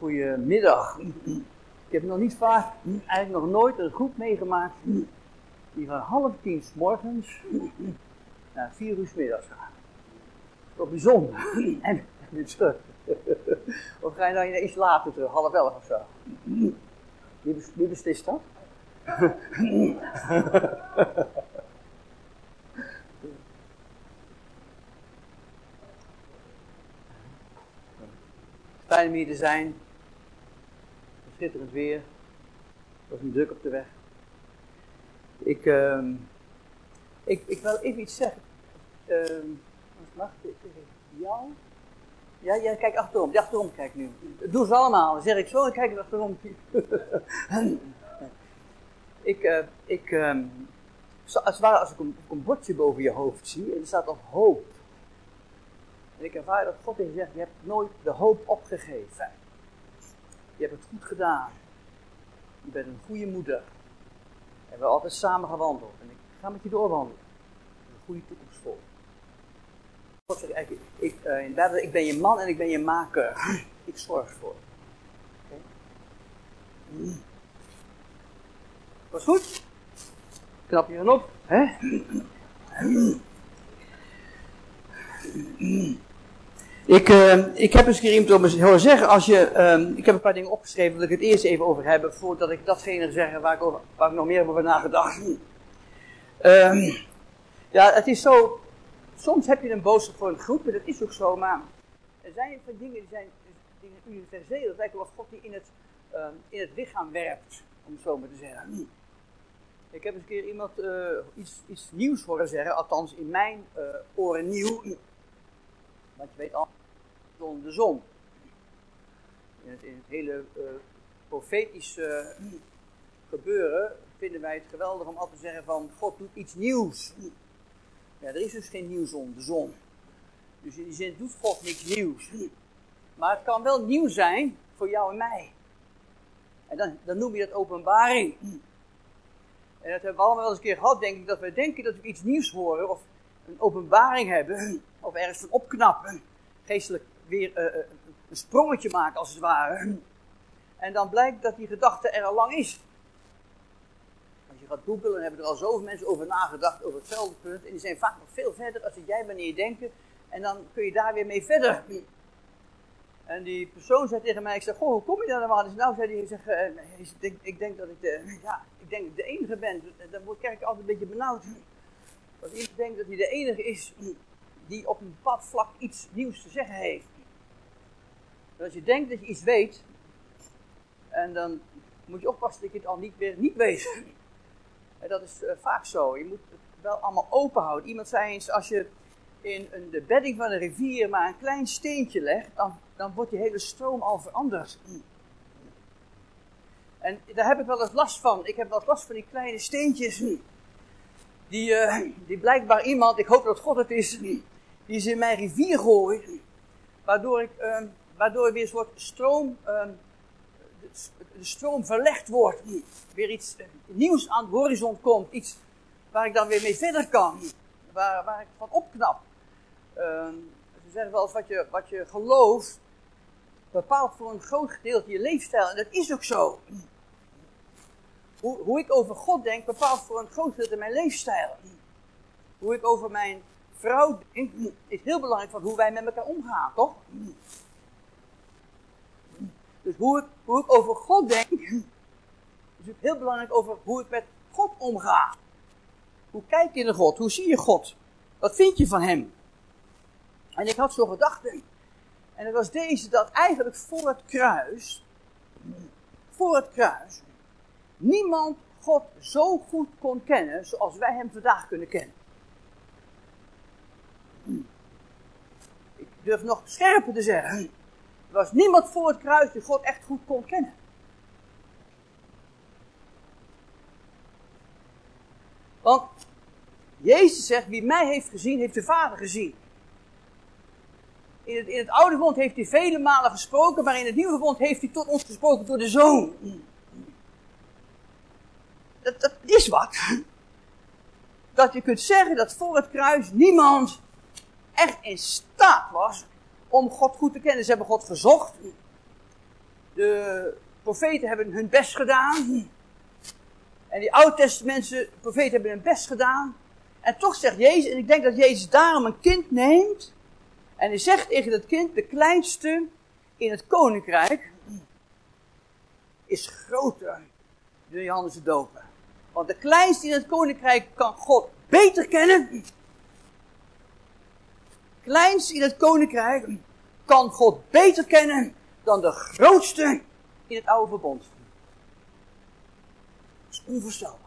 Goedemiddag. Ik heb nog niet vaak, eigenlijk nog nooit een groep meegemaakt die van half tien s morgens naar vier uur s middags gaat. Toch bijzonder. En weer terug. Of ga je nou iets later terug, half elf of zo? Wie beslist dat? Fijn om hier te zijn. Schitterend weer. Het was een druk op de weg. Ik, ehm, ik, ik wil even iets zeggen. Ehm, mag ik jou? Ja, jij kijkt achterom. Ja, achterom kijk nu. Doe ze allemaal. Zeg ik zo en kijk eens achterom. ik, eh, ik, ehm, als het ware als ik een, bordje boven je hoofd zie en er staat op hoop. En ik ervaar dat God heeft gezegd, je hebt nooit de hoop opgegeven. Je hebt het goed gedaan. Je bent een goede moeder. We hebben altijd samen gewandeld. En ik ga met je doorwandelen. Een goede toekomst voor. God zegt eigenlijk, ik, eh, in ik ben je man en ik ben je maker. Ik zorg ervoor. Oké? Was goed? Knap je dan op, hè? Ik, eh, ik heb eens een keer iemand op me horen zeggen, als je, ehm, ik heb een paar dingen opgeschreven, wil ik het eerst even over hebben, voordat ik datgene zeg waar ik, waar ik nog meer over nagedacht. Ehm, ja, het is zo, soms heb je een boodschap voor een groep, en dat is ook zo, maar er zijn van dingen die zijn dingen universeel, dat lijkt wel of God die in het, ehm, in het lichaam werpt, om het zo maar te zeggen. Ik heb eens een keer iemand eh, iets, iets nieuws horen zeggen, althans in mijn eh, oren nieuw. Want je weet al, zon de zon. In het, hele eh, profetische gebeuren vinden wij het geweldig om altijd te zeggen van God doet iets nieuws. Ja, er is dus geen nieuws om de zon. Dus in die zin doet God niks nieuws. Maar het kan wel nieuw zijn voor jou en mij. En dan, dan noem je dat openbaring. En dat hebben we allemaal wel eens een keer gehad, denk ik, dat we denken dat we iets nieuws horen, of een openbaring hebben, of ergens van opknappen, geestelijk weer eh, eh, een sprongetje maken als het ware. En dan blijkt dat die gedachte er al lang is. Als je gaat googlen, dan hebben er al zoveel mensen over nagedacht, over hetzelfde punt, en die zijn vaak nog veel verder als jij wanneer denken, en dan kun je daar weer mee verder. En die persoon zei tegen mij, ik zeg, goh, hoe kom je daar nou aan? Dus nou zei hij, eh, ik, denk, ik denk dat ik de, ja, ik denk de enige ben. Dan word ik altijd een beetje benauwd. Dat iemand denkt dat hij de enige is die op een bepaald vlak iets nieuws te zeggen heeft. Als je denkt dat je iets weet, en dan moet je oppassen dat je het al niet weer niet weet. En dat is eh, vaak zo. Je moet het wel allemaal open houden. Iemand zei eens, als je in een, de bedding van een rivier maar een klein steentje legt, dan, dan wordt die hele stroom al veranderd. En daar heb ik wel eens last van. Ik heb wel eens last van die kleine steentjes. Die, eh, die blijkbaar iemand, ik hoop dat God het is, die ze in mijn rivier gooit. Waardoor, ik, eh, waardoor weer een soort stroom, eh, de, stroom verlegd wordt. Weer iets eh, nieuws aan de horizon komt. Iets waar ik dan weer mee verder kan. Waar, waar ik van opknap. Uh, ze zeggen wel eens wat je, wat je gelooft bepaalt voor een groot gedeelte je leefstijl. En dat is ook zo. Hoe, hoe ik over God denk bepaalt voor een groot gedeelte mijn leefstijl. Hoe ik over mijn vrouw denk is heel belangrijk van hoe wij met elkaar omgaan, toch? Dus hoe ik, hoe over God denk is ook heel belangrijk over hoe ik met God omga. Hoe kijk je naar God? Hoe zie je God? Wat vind je van Hem? En ik had zo'n gedachte. En dat was deze, dat eigenlijk voor het kruis, voor het kruis, niemand God zo goed kon kennen zoals wij Hem vandaag kunnen kennen. Ik durf nog scherper te zeggen. Er was niemand voor het kruis die God echt goed kon kennen. Want Jezus zegt, wie mij heeft gezien, heeft de Vader gezien. In het, in het oude verbond heeft hij vele malen gesproken, maar in het nieuwe verbond heeft hij tot ons gesproken door de Zoon. Dat, dat is wat. Dat je kunt zeggen dat voor het kruis niemand echt in staat was om God goed te kennen. Ze hebben God gezocht. de profeten hebben hun best gedaan. En die oud-testamentse profeten hebben hun best gedaan. En toch zegt Jezus, en ik denk dat Jezus daarom een kind neemt. En hij zegt tegen dat kind, de kleinste in het koninkrijk is groter dan Johannes de Doper. Want de kleinste in het koninkrijk kan God beter kennen. Kleinste in het koninkrijk kan God beter kennen dan de grootste in het oude verbond. Dat is onvoorstelbaar.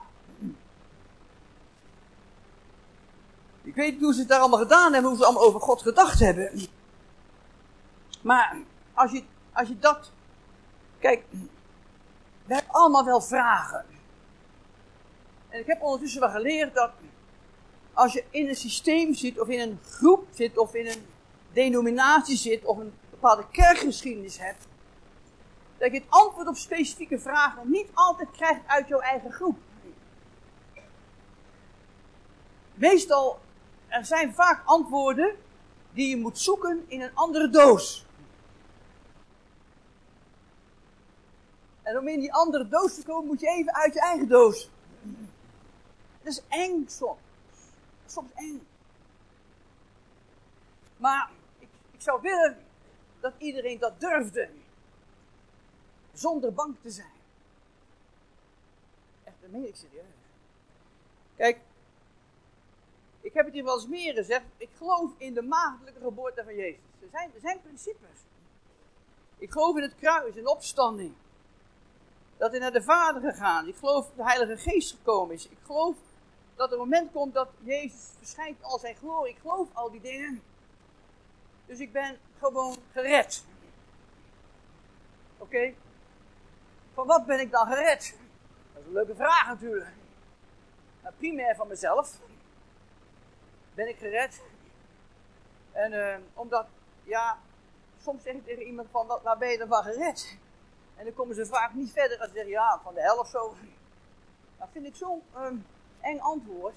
Ik weet niet hoe ze het daar allemaal gedaan hebben, hoe ze allemaal over God gedacht hebben. Maar als je, als je dat. Kijk, we hebben allemaal wel vragen. En ik heb ondertussen wel geleerd dat als je in een systeem zit, of in een groep zit, of in een denominatie zit, of een bepaalde kerkgeschiedenis hebt, dat je het antwoord op specifieke vragen niet altijd krijgt uit jouw eigen groep. Meestal, er zijn vaak antwoorden die je moet zoeken in een andere doos. En om in die andere doos te komen, moet je even uit je eigen doos. Dat is eng soms. Soms eng. Maar ik, ik zou willen dat iedereen dat durfde. Zonder bang te zijn. Echt, dat meen ik serieus. Kijk, ik heb het hier wel eens meer gezegd. Ik geloof in de maagdelijke geboorte van Jezus. Er zijn, er zijn principes. Ik geloof in het kruis, in opstanding. Dat hij naar de Vader gegaan. Ik geloof dat de Heilige Geest gekomen is. Ik geloof dat er een moment komt dat Jezus verschijnt al zijn glorie. Ik geloof al die dingen. Dus ik ben gewoon gered. Oké? Van wat ben ik dan gered? Dat is een leuke vraag natuurlijk. Nou, primair van mezelf. Ben ik gered? En uh, omdat, ja, soms zeg ik tegen iemand van, wat, waar ben je dan van gered? En dan komen ze vaak niet verder als ze zeggen, ja, van de helft zo. Dat vind ik zo'n um, eng antwoord.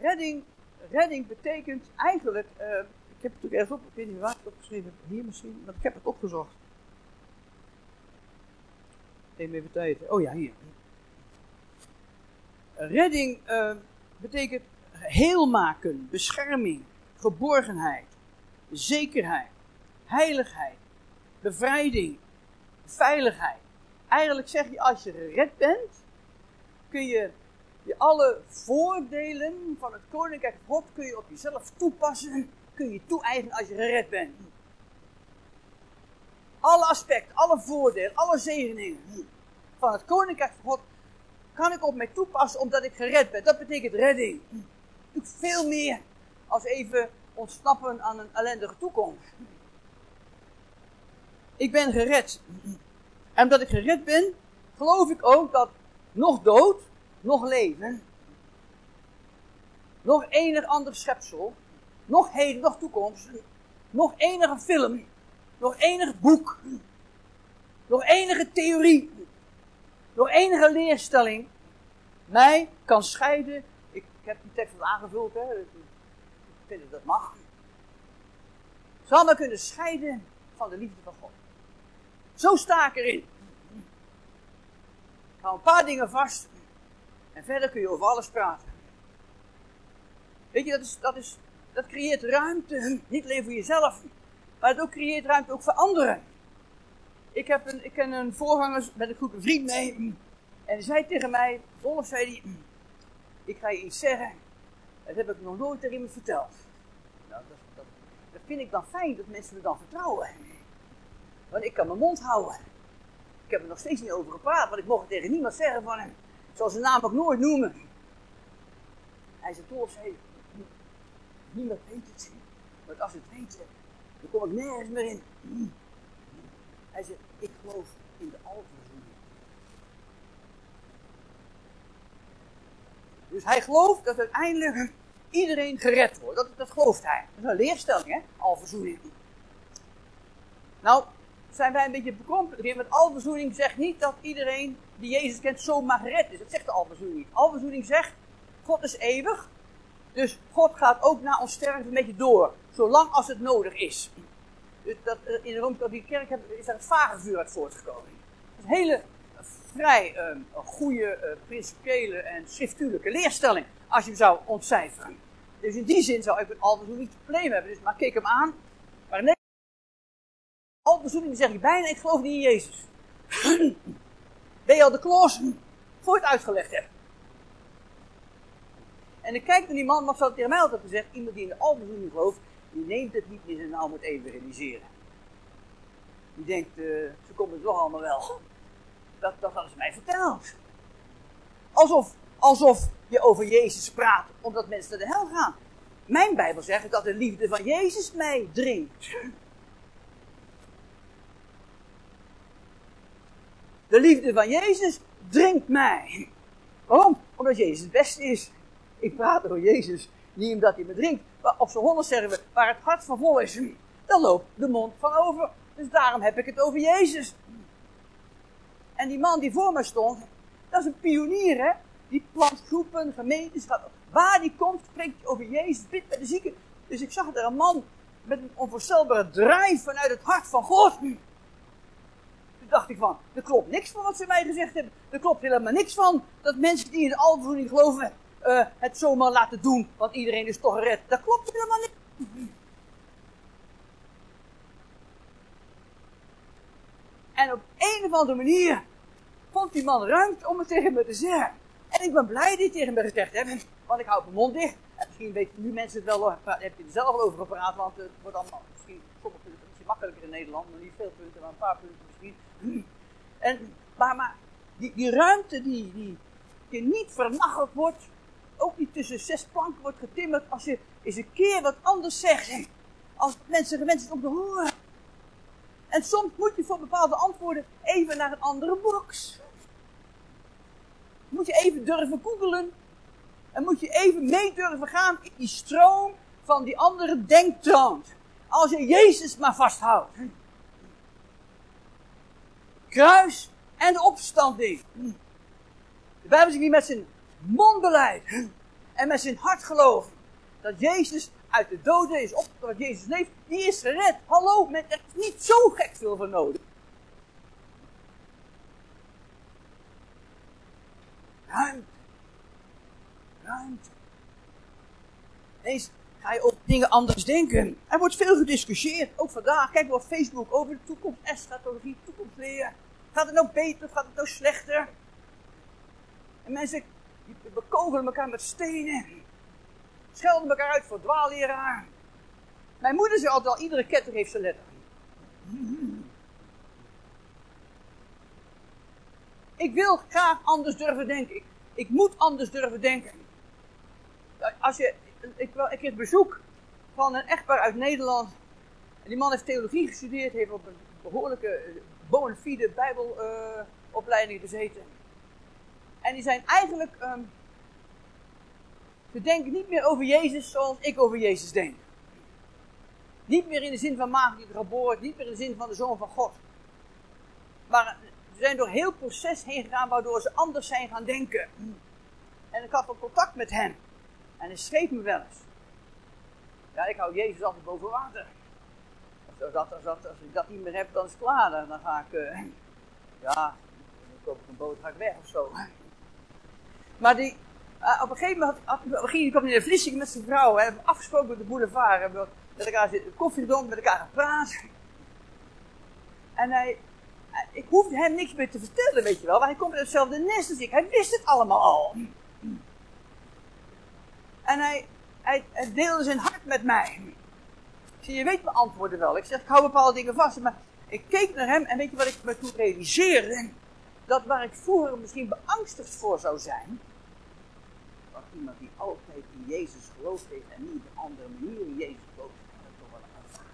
Redding, redding betekent eigenlijk, uh, ik heb het ook ergens op, ik weet niet waar ik het opgeschreven heb, hier misschien, maar ik heb het opgezocht. Neem even tijd. Oh ja, hier. Redding uh, betekent heel maken, bescherming, geborgenheid, zekerheid, heiligheid, bevrijding, veiligheid. Eigenlijk zeg je, als je gered bent, kun je alle voordelen van het koninkrijk God kun je op jezelf toepassen, kun je toe-eigenen als je gered bent. Alle aspecten, alle voordelen, alle zegeningen van het koninkrijk van God kan ik op mij toepassen omdat ik gered ben. Dat betekent redding. Doe veel meer als even ontsnappen aan een ellendige toekomst. Ik ben gered. En omdat ik gered ben, geloof ik ook dat nog dood, nog leven, nog enig ander schepsel, nog heden, nog toekomst, nog enige film, nog enig boek, nog enige theorie, nog enige leerstelling mij kan scheiden. Ik, heb die tekst al aangevuld, hè. Ik vind dat dat mag. Zal me kunnen scheiden van de liefde van God. Zo sta ik erin. Ik een paar dingen vast. En verder kun je over alles praten. Weet je, dat, is, dat, is, dat creëert ruimte. Niet alleen voor jezelf. Maar het ook creëert ruimte ook voor anderen. Ik, heb een, ik ken een voorganger met een goede vriend mee. En zei tegen mij, Wolf zei hij, ik ga je iets zeggen. Dat heb ik nog nooit tegen iemand verteld. Nou, dat, dat, dat vind ik dan fijn dat mensen me dan vertrouwen. Want ik kan mijn mond houden. Ik heb er nog steeds niet over gepraat, want ik mocht tegen niemand zeggen van hem. Zal zijn naam ook nooit noemen. Hij zei, Dolf, zei, niemand weet het. Want als het weten, dan kom ik nergens meer in. Hij zei, ik geloof in de alverzoening. Dus hij gelooft dat uiteindelijk iedereen gered wordt. Dat, dat gelooft hij. Dat is een leerstelling, hè? Alverzoening. Nou, zijn wij een beetje bekrompen erin. Want alverzoening zegt niet dat iedereen die Jezus kent zomaar gered is. Dat zegt de alverzoening niet. Alverzoening zegt, God is eeuwig. Dus God gaat ook na ons sterven met je door. Zolang als het nodig is. Dus dat, eh, in de Rooms-Katholieke Kerk is daar het vagevuur uit voortgekomen. Dat is een hele vrij uh, goede, uh, principiële en schriftuurlijke leerstelling, als je hem zou ontcijferen. Dus in die zin zou ik met Alverzoen niet probleem hebben. Dus, maar keek hem aan. Maar nee, Alverzoening zeg bijna, ik geloof niet in Jezus. al de kloos voor het uitgelegd hebt? En ik kijk naar die man, wat zou tegen mij altijd gezegd, iemand die in de Alverzoening gelooft, die neemt het niet in zijn naam moet even realiseren. Die denkt, uh, ze komen het toch allemaal wel. Dat, dat hadden ze mij verteld. Alsof, alsof je over Jezus praat omdat mensen naar de hel gaan. Mijn Bijbel zegt dat de liefde van Jezus mij dringt. De liefde van Jezus dringt mij. Waarom? Omdat Jezus het beste is. Ik praat over Jezus, niet omdat hij me drinkt. Maar op zijn honderd zeggen we, waar het hart van vol is, dan loopt de mond van over. Dus daarom heb ik het over Jezus. En die man die voor me stond, dat is een pionier, hè? Die plant groepen, gemeentes, waar die komt, spreekt over Jezus, bidt bij de zieken. Dus ik zag er een man met een onvoorstelbare drijf vanuit het hart van God. Dacht ik van, er klopt niks van wat ze mij gezegd hebben. Er klopt helemaal niks van dat mensen die in de alverzoening geloven, uh, het zomaar laten doen, want iedereen is toch gered. Dat klopt helemaal niet. En op een of andere manier vond die man ruimte om het tegen me te zeggen. En ik ben blij dat hij tegen me gezegd heeft, want ik hou mijn mond dicht. En misschien weten nu mensen het wel, heb je er zelf over gepraat, want het wordt allemaal misschien sommige makkelijker in Nederland, maar niet veel punten, maar een paar punten misschien. En, maar, maar die, die ruimte die, die, niet vernacheld wordt, ook niet tussen zes planken wordt getimmerd, als je eens een keer wat anders zegt, als mensen gewend zijn om te horen. En soms moet je voor bepaalde antwoorden even naar een andere box. Moet je even durven googelen. En moet je even mee durven gaan in die stroom van die andere denktrand. Als je Jezus maar vasthoudt. Kruis en de opstanding. De Bijbel zegt niet met zijn mond beleid en met zijn hart geloof dat Jezus uit de doden is op, dat Jezus leeft, die is gered. Hallo, er is niet zo gek veel voor nodig. Ruimte. Ruimte. Eens je over dingen anders denken. Er wordt veel gediscussieerd, ook vandaag. Kijk op Facebook over de toekomst, eschatologie, toekomstleer. Gaat het nou beter gaat het nou slechter? En mensen bekogelen elkaar met stenen schelden elkaar uit voor dwaalleraar. Mijn moeder zei altijd al, iedere ketter heeft zijn letter. Ik wil graag anders durven denken. Ik, ik moet anders durven denken. Als je, ik, ik kreeg bezoek van een echtpaar uit Nederland. Die man heeft theologie gestudeerd, heeft op een behoorlijke eh, bona fide bijbelopleiding uh, gezeten. En die zijn eigenlijk um, we denken niet meer over Jezus zoals ik over Jezus denk. Niet meer in de zin van maagd geboren, niet meer in de zin van de Zoon van God. Maar ze zijn door heel proces heen gegaan waardoor ze anders zijn gaan denken. En ik had wel contact met hen. En hij schreef me wel eens. Ja, ik hou Jezus altijd boven water. Als, dat, dat, als ik dat niet meer heb, dan is het klaar. Dan ga ik, uh, ja, dan koop ik een boot, ga ik weg of zo. Maar die, uh, op een gegeven moment had, had, ging, kwam hij een Vlissingen met zijn vrouw. Hè, hebben afgesproken op de boulevard. Hebben met elkaar zitten, koffie gedronken, met elkaar gepraat. En hij, uh, ik hoefde hem niks meer te vertellen, weet je wel. Want hij komt uit hetzelfde nest als ik. Hij wist het allemaal al. En hij, hij, deelde zijn hart met mij. Je weet mijn antwoorden wel. Ik zeg, ik hou bepaalde dingen vast. Maar ik keek naar hem en weet je wat ik me toen realiseerde? Dat waar ik vroeger misschien beangstigd voor zou zijn iemand die altijd in Jezus geloofd heeft en niet op een andere manier in Jezus gelooft, dat is toch wel een gevaar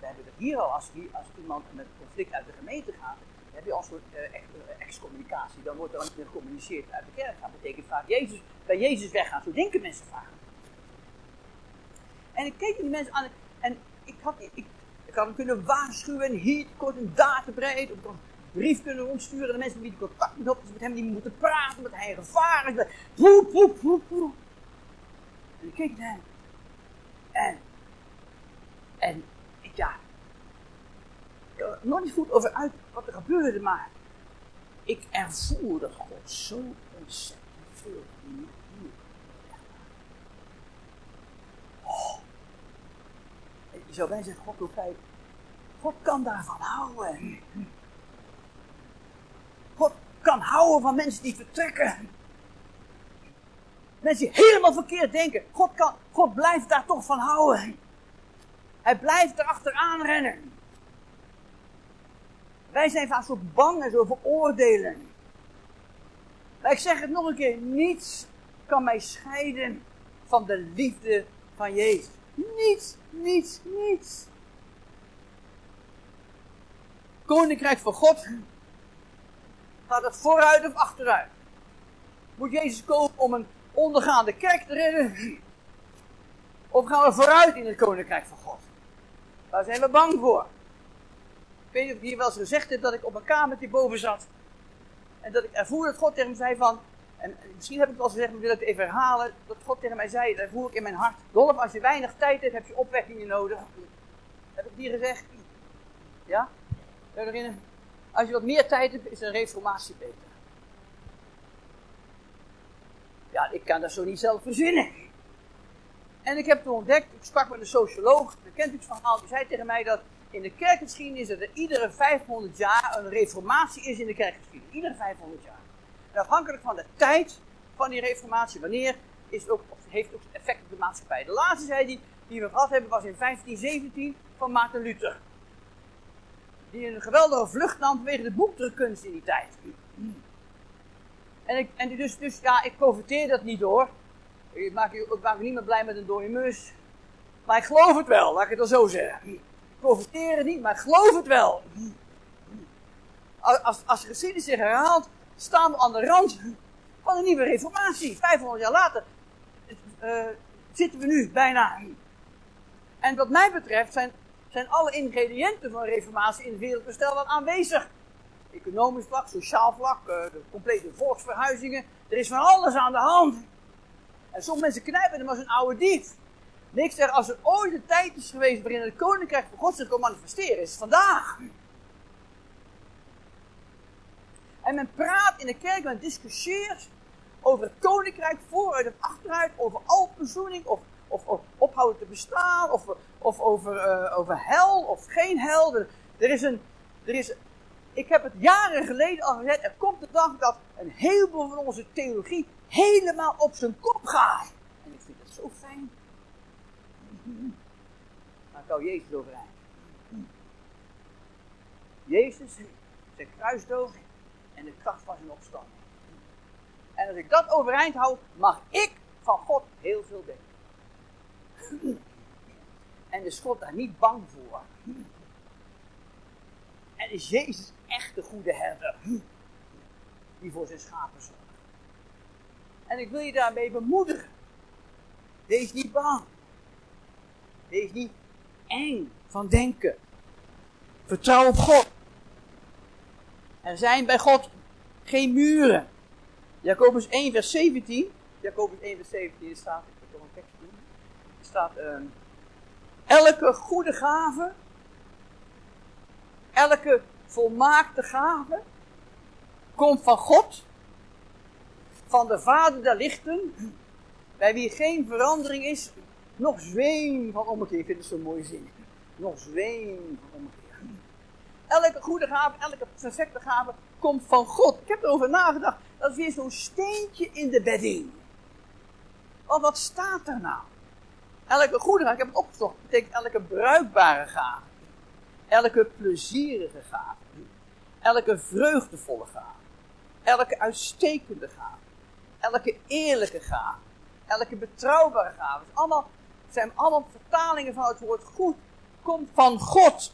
We hebben het hier al, als, als iemand met conflict uit de gemeente gaat, heb je al een soort uh, excommunicatie. Dan wordt er niet meer gecommuniceerd uit de kerk. Dat betekent vaak Jezus, bij Jezus weggaan. Zo denken mensen vaak. En ik keek die mensen aan en ik had, ik, ik had hem kunnen waarschuwen, hier kort en daar te breed brief kunnen rondsturen. De mensen die contact met, met hem die moeten praten, met hij gevaar is. Poep, poep, poep. En ik keek naar hem. En, en, ik, ja, ik had nog niet goed over uit wat er gebeurde, maar ik ervoerde God zo ontzettend veel. Oh. Je zou bijna zeggen, God hoe fijn. God kan daarvan houden. God kan houden van mensen die vertrekken. Mensen die helemaal verkeerd denken. God, kan, God blijft daar toch van houden. Hij blijft erachteraan rennen. Wij zijn vaak zo bang en zo veroordelen. Maar ik zeg het nog een keer. Niets kan mij scheiden van de liefde van Jezus. Niets, niets, niets. Koninkrijk van God. Gaat het vooruit of achteruit? Moet Jezus komen om een ondergaande kerk te redden? Of gaan we vooruit in het koninkrijk van God? Daar zijn we bang voor. Weet niet of ik hier wel eens gezegd heb dat ik op een kamertje boven zat. En dat ik ervoer dat God tegen me zei van. En misschien heb ik het wel gezegd, maar ik het even herhalen. Dat God tegen mij zei, dat voel ik in mijn hart. Dolf, als je weinig tijd hebt, heb je opwekkingen nodig. Heb ik die gezegd? Ja? Als je wat meer tijd hebt, is een reformatie beter. Ja, ik kan dat zo niet zelf verzinnen. En ik heb toen ontdekt, ik sprak met een socioloog, de kent het verhaal, die zei tegen mij dat in de kerkgeschiedenis dat er iedere 500 jaar een reformatie is in de kerkgeschiedenis. Iedere 500 jaar. Afhankelijk van de tijd van die reformatie, wanneer, is het ook, heeft ook effect op de maatschappij. De laatste, zei die, die we gehad hebben, was in 1517 van Maarten Luther. Die een geweldige vlucht nam vanwege de boekdrukkunst in die tijd. En, ik, en dus, dus, ja, ik profiteer dat niet door. Ik maak, ik maak me niet meer blij met een dode mus. Maar ik geloof het wel, laat ik het dan zo zeggen profiteren niet, maar geloof het wel. Als, als de geschiedenis zich herhaalt, staan we aan de rand van een nieuwe reformatie. 500 jaar later uh, zitten we nu bijna. En wat mij betreft zijn, zijn alle ingrediënten van reformatie in het wereldbestel wel aanwezig. Economisch vlak, sociaal vlak, uh, de complete volksverhuizingen. Er is van alles aan de hand. En sommige mensen knijpen hem als een oude dief. Niks zeg, als er ooit een tijd is geweest waarin het koninkrijk van God zich kon manifesteren, is vandaag. En men praat in de kerk, men discussieert over het koninkrijk vooruit en achteruit, over alpenzoening, of, of, of ophouden te bestaan, of, of over, uh, over hel of geen hel. Er, er, is een, er is, ik heb het jaren geleden al gezegd, er komt de dag dat een heleboel van onze theologie helemaal op zijn kop gaat. En ik vind het zo fijn. Maar zou Jezus overeind. Jezus, zijn kruisdood en de kracht van zijn opstanding. En als ik dat overeind hou, mag ik van God heel veel denken. En is God daar niet bang voor. En is Jezus echt de goede herder. Die voor zijn schapen zorgt. En ik wil je daarmee bemoedigen. Wees niet bang. Wees niet eng van denken. Vertrouw op God. Er zijn bij God geen muren. Jacobus 1 vers 17. Jacobus 1 vers 17 staat, ik heb een tekst doen. Er staat, uh, elke goede gave, elke volmaakte gave, komt van God, van de Vader der lichten, bij wie geen verandering is nog zweem van ommekeer. Vind het zo'n mooie zin. Nog zweem van ommekeer. Elke goede gave, elke perfecte gave komt van God. Ik heb erover nagedacht. Dat is weer zo'n steentje in de bedding. Want wat staat er nou? Elke goede gave, ik heb het opgezocht, betekent elke bruikbare gave. Elke plezierige gave. Elke vreugdevolle gave. Elke uitstekende gave. Elke eerlijke gave. Elke betrouwbare gave. allemaal zijn allemaal vertalingen van het woord goed, komt van God.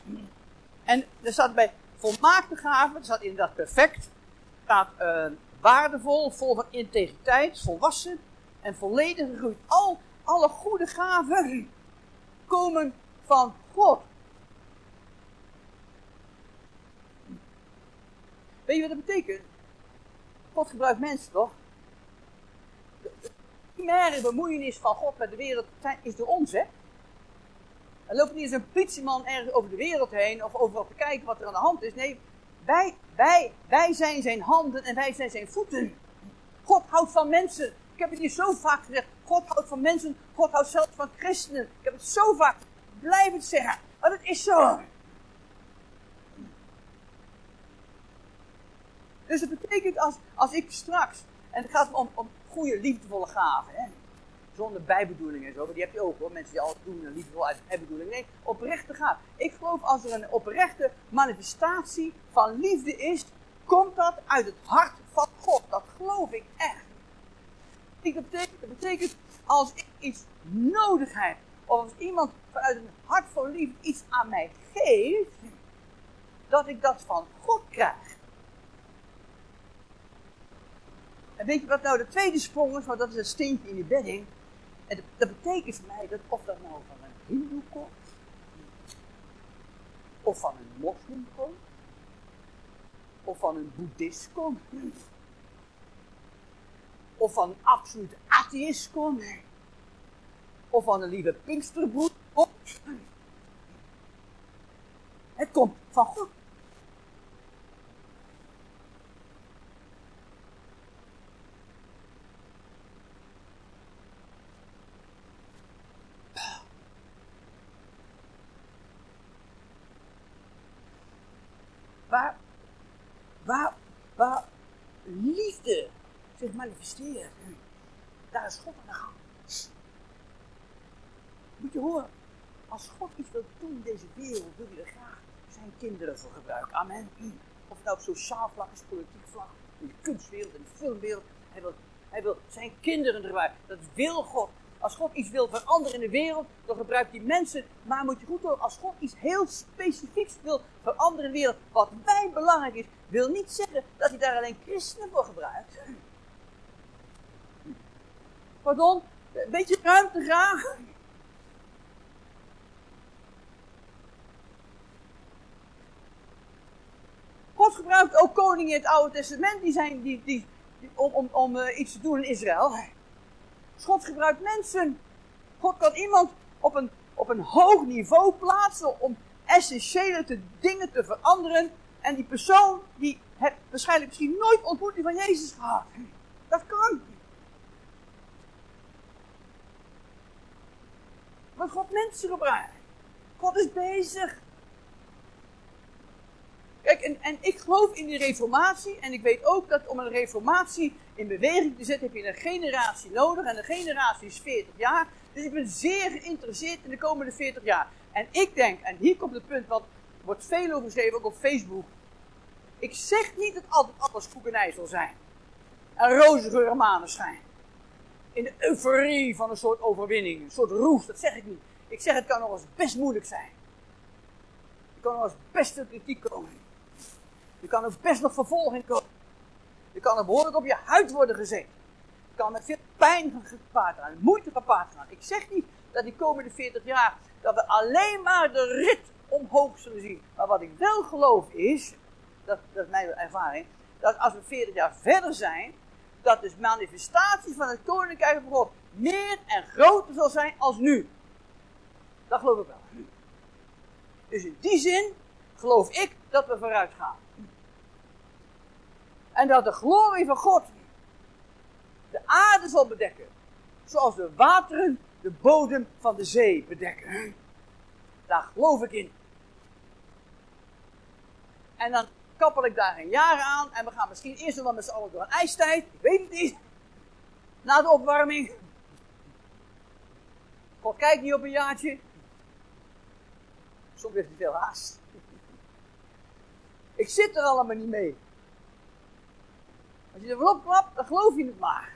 En er staat bij volmaakte gaven, er staat inderdaad perfect, staat uh, waardevol, vol van integriteit, volwassen en volledig gegroeid. Al, alle goede gaven komen van God. Weet je wat dat betekent? God gebruikt mensen toch? Primaire bemoeienis van God met de wereld is door ons, hè? Er loopt niet eens een politieman ergens over de wereld heen of overal te kijken wat er aan de hand is. Nee, wij, wij, wij zijn zijn handen en wij zijn zijn voeten. God houdt van mensen. Ik heb het hier zo vaak gezegd. God houdt van mensen. God houdt zelfs van christenen. Ik heb het zo vaak. Blijf het zeggen. Maar het is zo. Dus het betekent als, als ik straks, en het gaat om, om goede liefdevolle gaven, hè, zonder bijbedoeling en zo, maar die heb je ook hoor, mensen die altijd doen een liefdevol uit bijbedoeling. Nee, oprechte gaven. Ik geloof als er een oprechte manifestatie van liefde is, komt dat uit het hart van God. Dat geloof ik echt. Dat betekent, dat betekent als ik iets nodig heb, of als iemand vanuit een hart van liefde iets aan mij geeft, dat ik dat van God krijg. En weet je wat nou de tweede sprong is? Want dat is een steentje in die bedding. En dat, betekent voor mij dat of dat nou van een hindoe komt, of van een moslim komt, of van een boeddhist komt, of van een absolute atheïst komt, of van een lieve pinksterbroed komt. Het komt van God. waar, waar, waar liefde zich manifesteert, daar is God aan de gang. Moet je horen, als God iets wil doen in deze wereld, wil hij er graag zijn kinderen voor gebruiken. Amen. Of het nou op sociaal vlak is, politiek vlak, in de kunstwereld, in de filmwereld. Hij wil, hij wil zijn kinderen gebruiken. Dat wil God. Als God iets wil veranderen in de wereld, dan gebruikt hij mensen. Maar moet je goed horen, als God iets heel specifieks wil veranderen in de wereld, wat wij belangrijk is, wil niet zeggen dat hij daar alleen christenen voor gebruikt. Pardon, een beetje ruimte graag. God gebruikt ook koningen in het Oude Testament die zijn, die, die, om, om, om uh, iets te doen in Israël. God gebruikt mensen. God kan iemand op een, op een hoog niveau plaatsen om essentiële te, dingen te veranderen. En die persoon die heeft waarschijnlijk misschien nooit ontmoeting van Jezus gehad. Dat kan. Maar God mensen gebruikt. God is bezig. Kijk, en, en ik geloof in die reformatie. En ik weet ook dat om een reformatie in beweging te zetten, heb je een generatie nodig. En een generatie is 40 jaar. Dus ik ben zeer geïnteresseerd in de komende 40 jaar. En ik denk, en hier komt het punt, wat wordt veel over geschreven, ook op Facebook. Ik zeg niet dat altijd alles koekenij zal zijn. En roze geur en maneschijn. In de euforie van een soort overwinning, een soort roes, dat zeg ik niet. Ik zeg het kan nog eens best moeilijk zijn. Er kan nog eens best kritiek komen. Je kan ook best nog vervolging komen. Je kan er behoorlijk op je huid worden gezet. Je kan met veel pijn gepaard gaan, moeite gepaard gaan. Ik zeg niet dat die komende 40 jaar, dat we alleen maar de rit omhoog zullen zien. Maar wat ik wel geloof is, dat, dat is mijn ervaring, dat als we 40 jaar verder zijn, dat de manifestatie van het koninkrijk van God meer en groter zal zijn als nu. Dat geloof ik wel. Dus in die zin geloof ik dat we vooruit gaan. En dat de glorie van God de aarde zal bedekken. Zoals de wateren de bodem van de zee bedekken. Daar geloof ik in. En dan kappel ik daar een jaar aan. En we gaan misschien eerst nog wel met z'n allen door een ijstijd. Ik weet het niet. Na de opwarming. God kijkt niet op een jaartje. Soms heeft hij veel haast. Ik zit er allemaal niet mee. Als je er wel op klapt, dan geloof je het maar.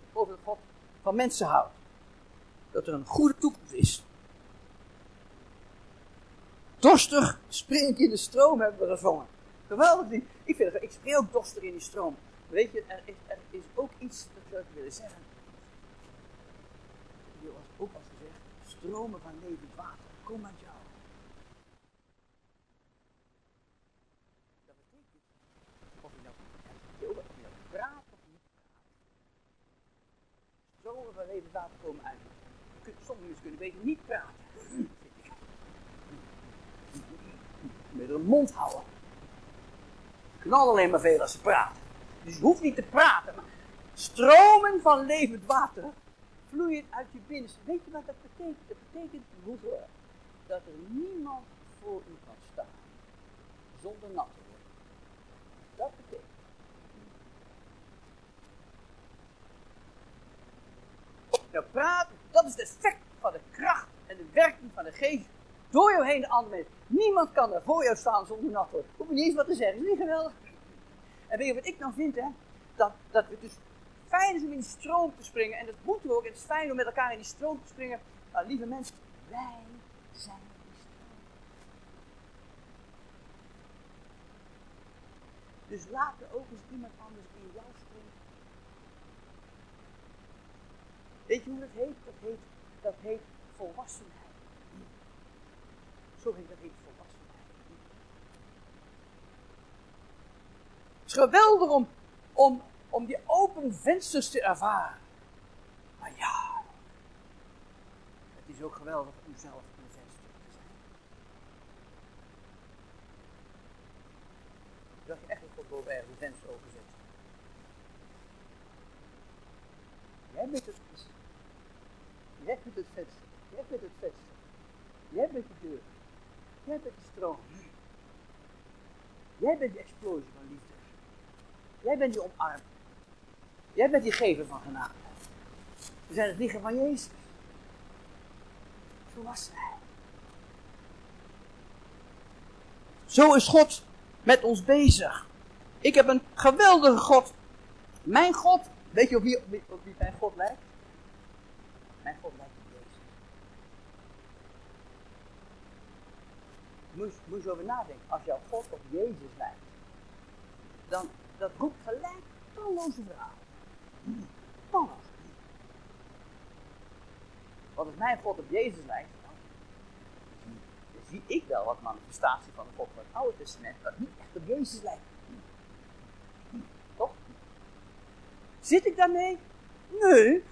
Ik geloof dat God van mensen houdt. Dat er een goede toekomst is dorstig, spring in de stroom, hebben we gezongen. Geweldig niet. Ik, vind het, ik in die stroom. Weet je, er is, er is ook iets, dat zou ik willen zeggen. Die was ook al gezegd, stromen van levend water, kom met jou. Dat betekent, nou- of je nou praat of niet praat. Stromen van levend water komen uit. Sommige mensen kunnen beter niet praten. Met een mond houden. Knal alleen maar veel als ze praten. Dus je hoeft niet te praten. Maar stromen van levend water vloeien uit je binnenste. Weet je wat dat betekent? Dat betekent, broeder, dat er niemand voor u kan staan zonder nat te worden. Dat betekent. Nou, praten, dat is het effect van de kracht en de werking van de geest door jou heen de andere mensen. Niemand kan er voor jou staan zonder nat worden. Hoef je niet eens wat te zeggen, is niet geweldig? En weet je wat ik dan vind, hè? Dat, dat het dus fijn is om in die stroom te springen. En dat moeten we ook. Het is fijn om met elkaar in die stroom te springen. Maar lieve mensen, wij zijn die stroom. Dus laat er ook eens iemand anders in jou springen. Weet je hoe dat heet? Dat heet, dat heet volwassenheid. Zo heet dat heet volwassenheid. Het is geweldig om, om, om die open vensters te ervaren. Maar ja, het is ook geweldig om zelf een venster te zijn. Dat je echt God boven een venster openzet. Jij bent het Jij bent het venster. Jij bent het venster. Jij bent de deur. Jij bent de stroom. Jij bent die explosie van liefde. Jij bent die omarming. Jij bent die gever van genade. We zijn het lichaam van Jezus. Zo was hij. Zo is God met ons bezig. Ik heb een geweldige God. Mijn God, weet je op wie, op wie, mijn God lijkt? Mijn God lijkt op Jezus. Moet je over nadenken. Als jouw God op Jezus lijkt, dan dat roept gelijk talloze vragen. Talloze. Want als mijn God op Jezus lijkt, dan zie ik wel wat manifestatie van de God van het Oude Testament, dat niet echt op Jezus lijkt. Toch? Zit ik daarmee? Nee.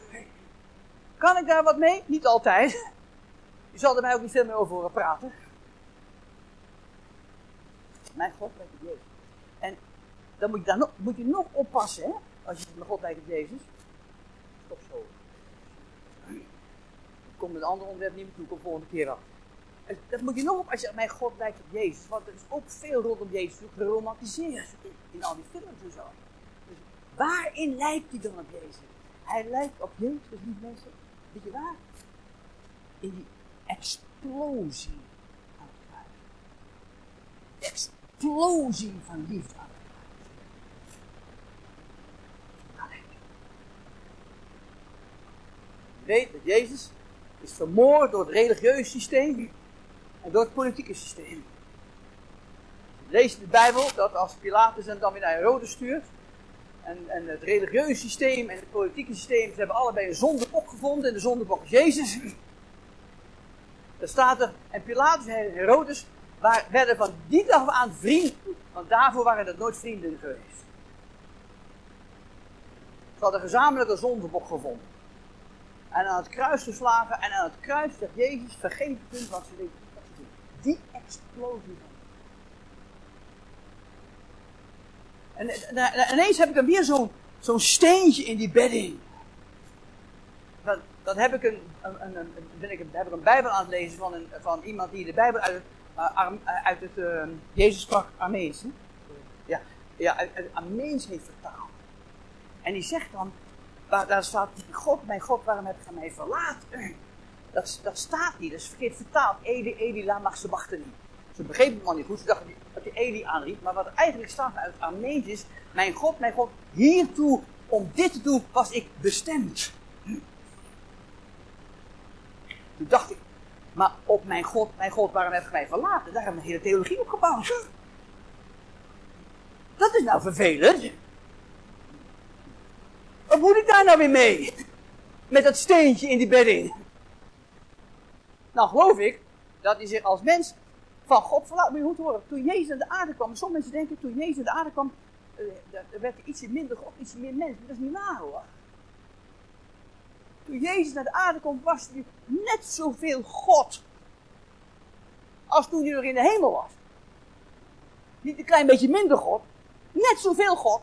Kan ik daar wat mee? Niet altijd. Je zal er mij ook niet veel meer over horen praten. Mijn God lijkt op Jezus. En dan moet je, daar nog, moet je nog oppassen, hè? Als je mijn God lijkt op Jezus. Stop zo. Ik kom met een ander onderwerp niet meer toe, kom volgende keer af. Dat moet je nog op als je mijn God lijkt op Jezus. Want er is ook veel rondom Jezus geromantiseerd. In al die films en zo. Dus waarin lijkt hij dan op Jezus? Hij lijkt op Jezus, niet mensen. Weet je waar? In die explosie aan het kruis. Explosie van liefde het kruis. Weet dat Jezus is vermoord door het religieuze systeem en door het politieke systeem. Je leest in de Bijbel dat als Pilatus hem dan weer naar Herodes stuurt, en, en, het religieuze systeem en het politieke systeem, ze hebben allebei een zondebok gevonden. En de zondebok is Jezus. Er staat er, en Pilatus en Herodes waar, werden van die dag aan vrienden. Want daarvoor waren het nooit vrienden geweest. Ze hadden gezamenlijk een zondebok gevonden. En aan het kruis geslagen. En aan het kruis zegt Jezus, vergeet het wat ze deden. Die explosie van En, en, ineens heb ik dan weer zo'n zo'n steentje in die bedding. Dan, dan heb ik een, een, een, een, ben ik, heb ik een Bijbel aan het lezen van, een, van iemand die de Bijbel uit het, uh, uit het uh, Jezus sprak Armeens. Ja, ja, uit, uit Armeens heeft vertaald. En die zegt dan, daar staat, God, mijn God, waarom heb je mij verlaten? Dat, dat staat niet, dat is verkeerd vertaald. Eli, Eli, wachten niet. Ze begrepen het man niet goed. Ze dachten dat hij Eli aanriep. Maar wat eigenlijk staat uit Armeens is: Mijn God, mijn God, hiertoe, om dit te doen, was ik bestemd. Toen dacht ik, maar op mijn God, mijn God, waarom heb je mij verlaten? Daar hebben we een hele theologie op gebouwd. Dat is nou vervelend. Wat moet ik daar nou weer mee? Met dat steentje in die bedding. Nou geloof ik dat hij zich als mens van God verlaat. Moet je goed horen. Toen Jezus aan de aarde kwam. Sommige mensen denken toen Jezus aan de aarde kwam. Uh, werd er ietsje minder God, ietsje meer mens. Maar dat is niet waar hoor. toen Jezus naar de aarde komt, was hij net zoveel God. Als toen hij nog in de hemel was. Niet een klein beetje minder God. Net zoveel God.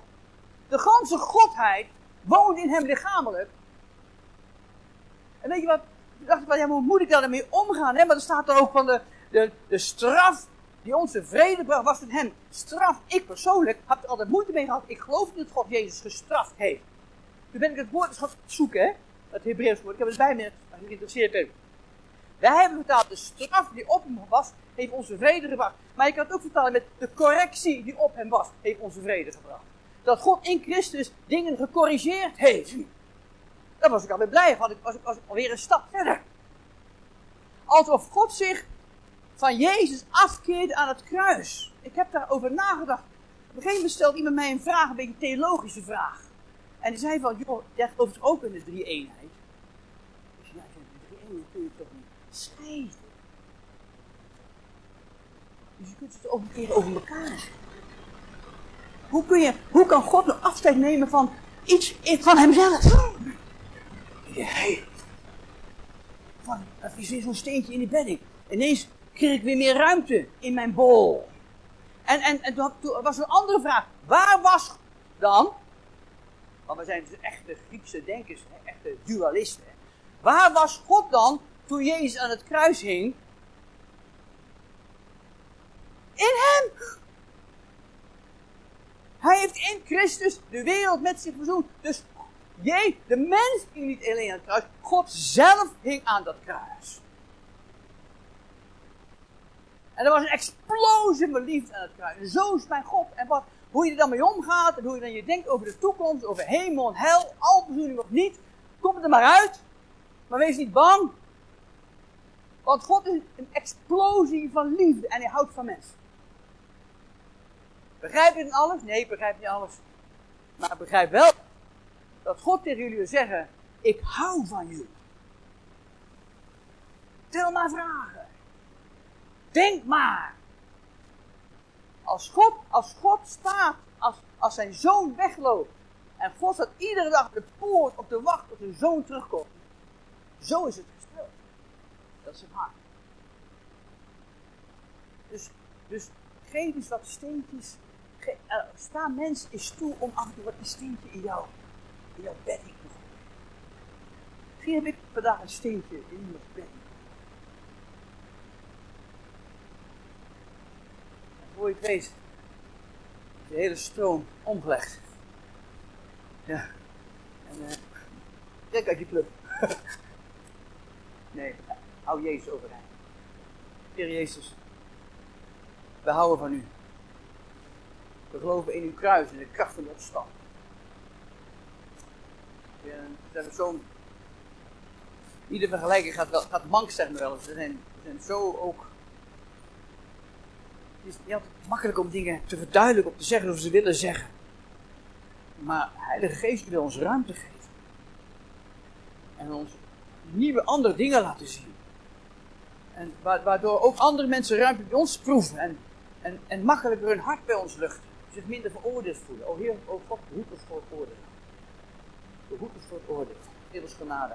De ganse Godheid woonde in hem lichamelijk. En weet je wat? Ik dacht van, ja, hoe moet ik daarmee omgaan? Hè? Maar er staat er ook van de, de, de straf die onze vrede bracht, was in hem. Straf, ik persoonlijk, heb er altijd moeite mee gehad. Ik geloof niet dat God Jezus gestraft heeft. Nu ben ik het woord gaan zoeken, hè? Het Hebreeuws woord. Ik heb het bij me, als je geïnteresseerd bent. Wij hebben vertaald, de straf die op hem was, heeft onze vrede gebracht. Maar je kan het ook vertalen met de correctie die op hem was, heeft onze vrede gebracht. Dat God in Christus dingen gecorrigeerd heeft. Dan was ik alweer blij, was ik, was was alweer een stap verder. Alsof God zich van Jezus afkeerde aan het kruis. Ik heb daarover nagedacht. Op een gegeven moment stelt iemand mij een vraag, een beetje een theologische vraag. En die zei van, joh, dat gelooft ook in de drie-eenheid. Ik zei, ja, de drie-eenheid kun je toch niet scheiden? Dus je kunt het ook een keer over elkaar. Hoe, kun je, hoe kan God nou afscheid nemen van iets van hemzelf? Ja, van, dat is weer zo'n steentje in die bedding. Ineens kreeg ik weer meer ruimte in mijn bol. En, en, en toen, was er een andere vraag. Waar was dan, want we zijn dus echte Griekse denkers, echte dualisten. Waar was God dan toen Jezus aan het kruis hing? In hem! Hij heeft in Christus de wereld met zich verzoend. Dus Jee, de mens hing niet alleen aan het kruis, God zelf hing aan dat kruis. En er was een explosie van liefde aan het kruis. Zo is mijn God. En wat, hoe je er dan mee omgaat en hoe je dan je denkt over de toekomst, over hemel en hel, al bezoening of niet, kom er maar uit. Maar wees niet bang. Want God is een explosie van liefde en hij houdt van mensen. Begrijp je dan alles? Nee, begrijp niet alles. Maar begrijp wel dat God tegen jullie wil zeggen: Ik hou van jullie. Stel maar vragen. Denk maar. Als God, als God staat, als, als zijn zoon wegloopt. En God staat iedere dag de poort op de wacht tot zijn zoon terugkomt. Zo is het gesteld. Dat is het hart. Dus, dus geef eens wat steentjes. Ge, uh, sta mens eens toe om af en toe wat een steentje in jou, in jouw bedding te. Misschien heb ik vandaag een steentje in mijn bedding. voor je weet, is de hele stroom omgelegd. Ja. En uh, trek uit die club. nee, hou Jezus overeind. Heer Jezus, we houden van u. We geloven in uw kruis en de kracht van de opstand. Ja, we hebben zo'n. Iedere vergelijking gaat, wel, gaat mank, zeggen we wel. We zijn, zijn zo ook het is niet altijd makkelijk om dingen te verduidelijken, om te zeggen of ze willen zeggen. Maar Heilige Geest wil ons ruimte geven. En ons nieuwe andere dingen laten zien. En waardoor ook andere mensen ruimte bij ons proeven. En, en, en makkelijker hun hart bij ons luchten. Zich minder veroordeeld voelen. O Heer, o God, behoed ons voor het oordeel. Behoed ons voor het oordeel. Geef ons genade.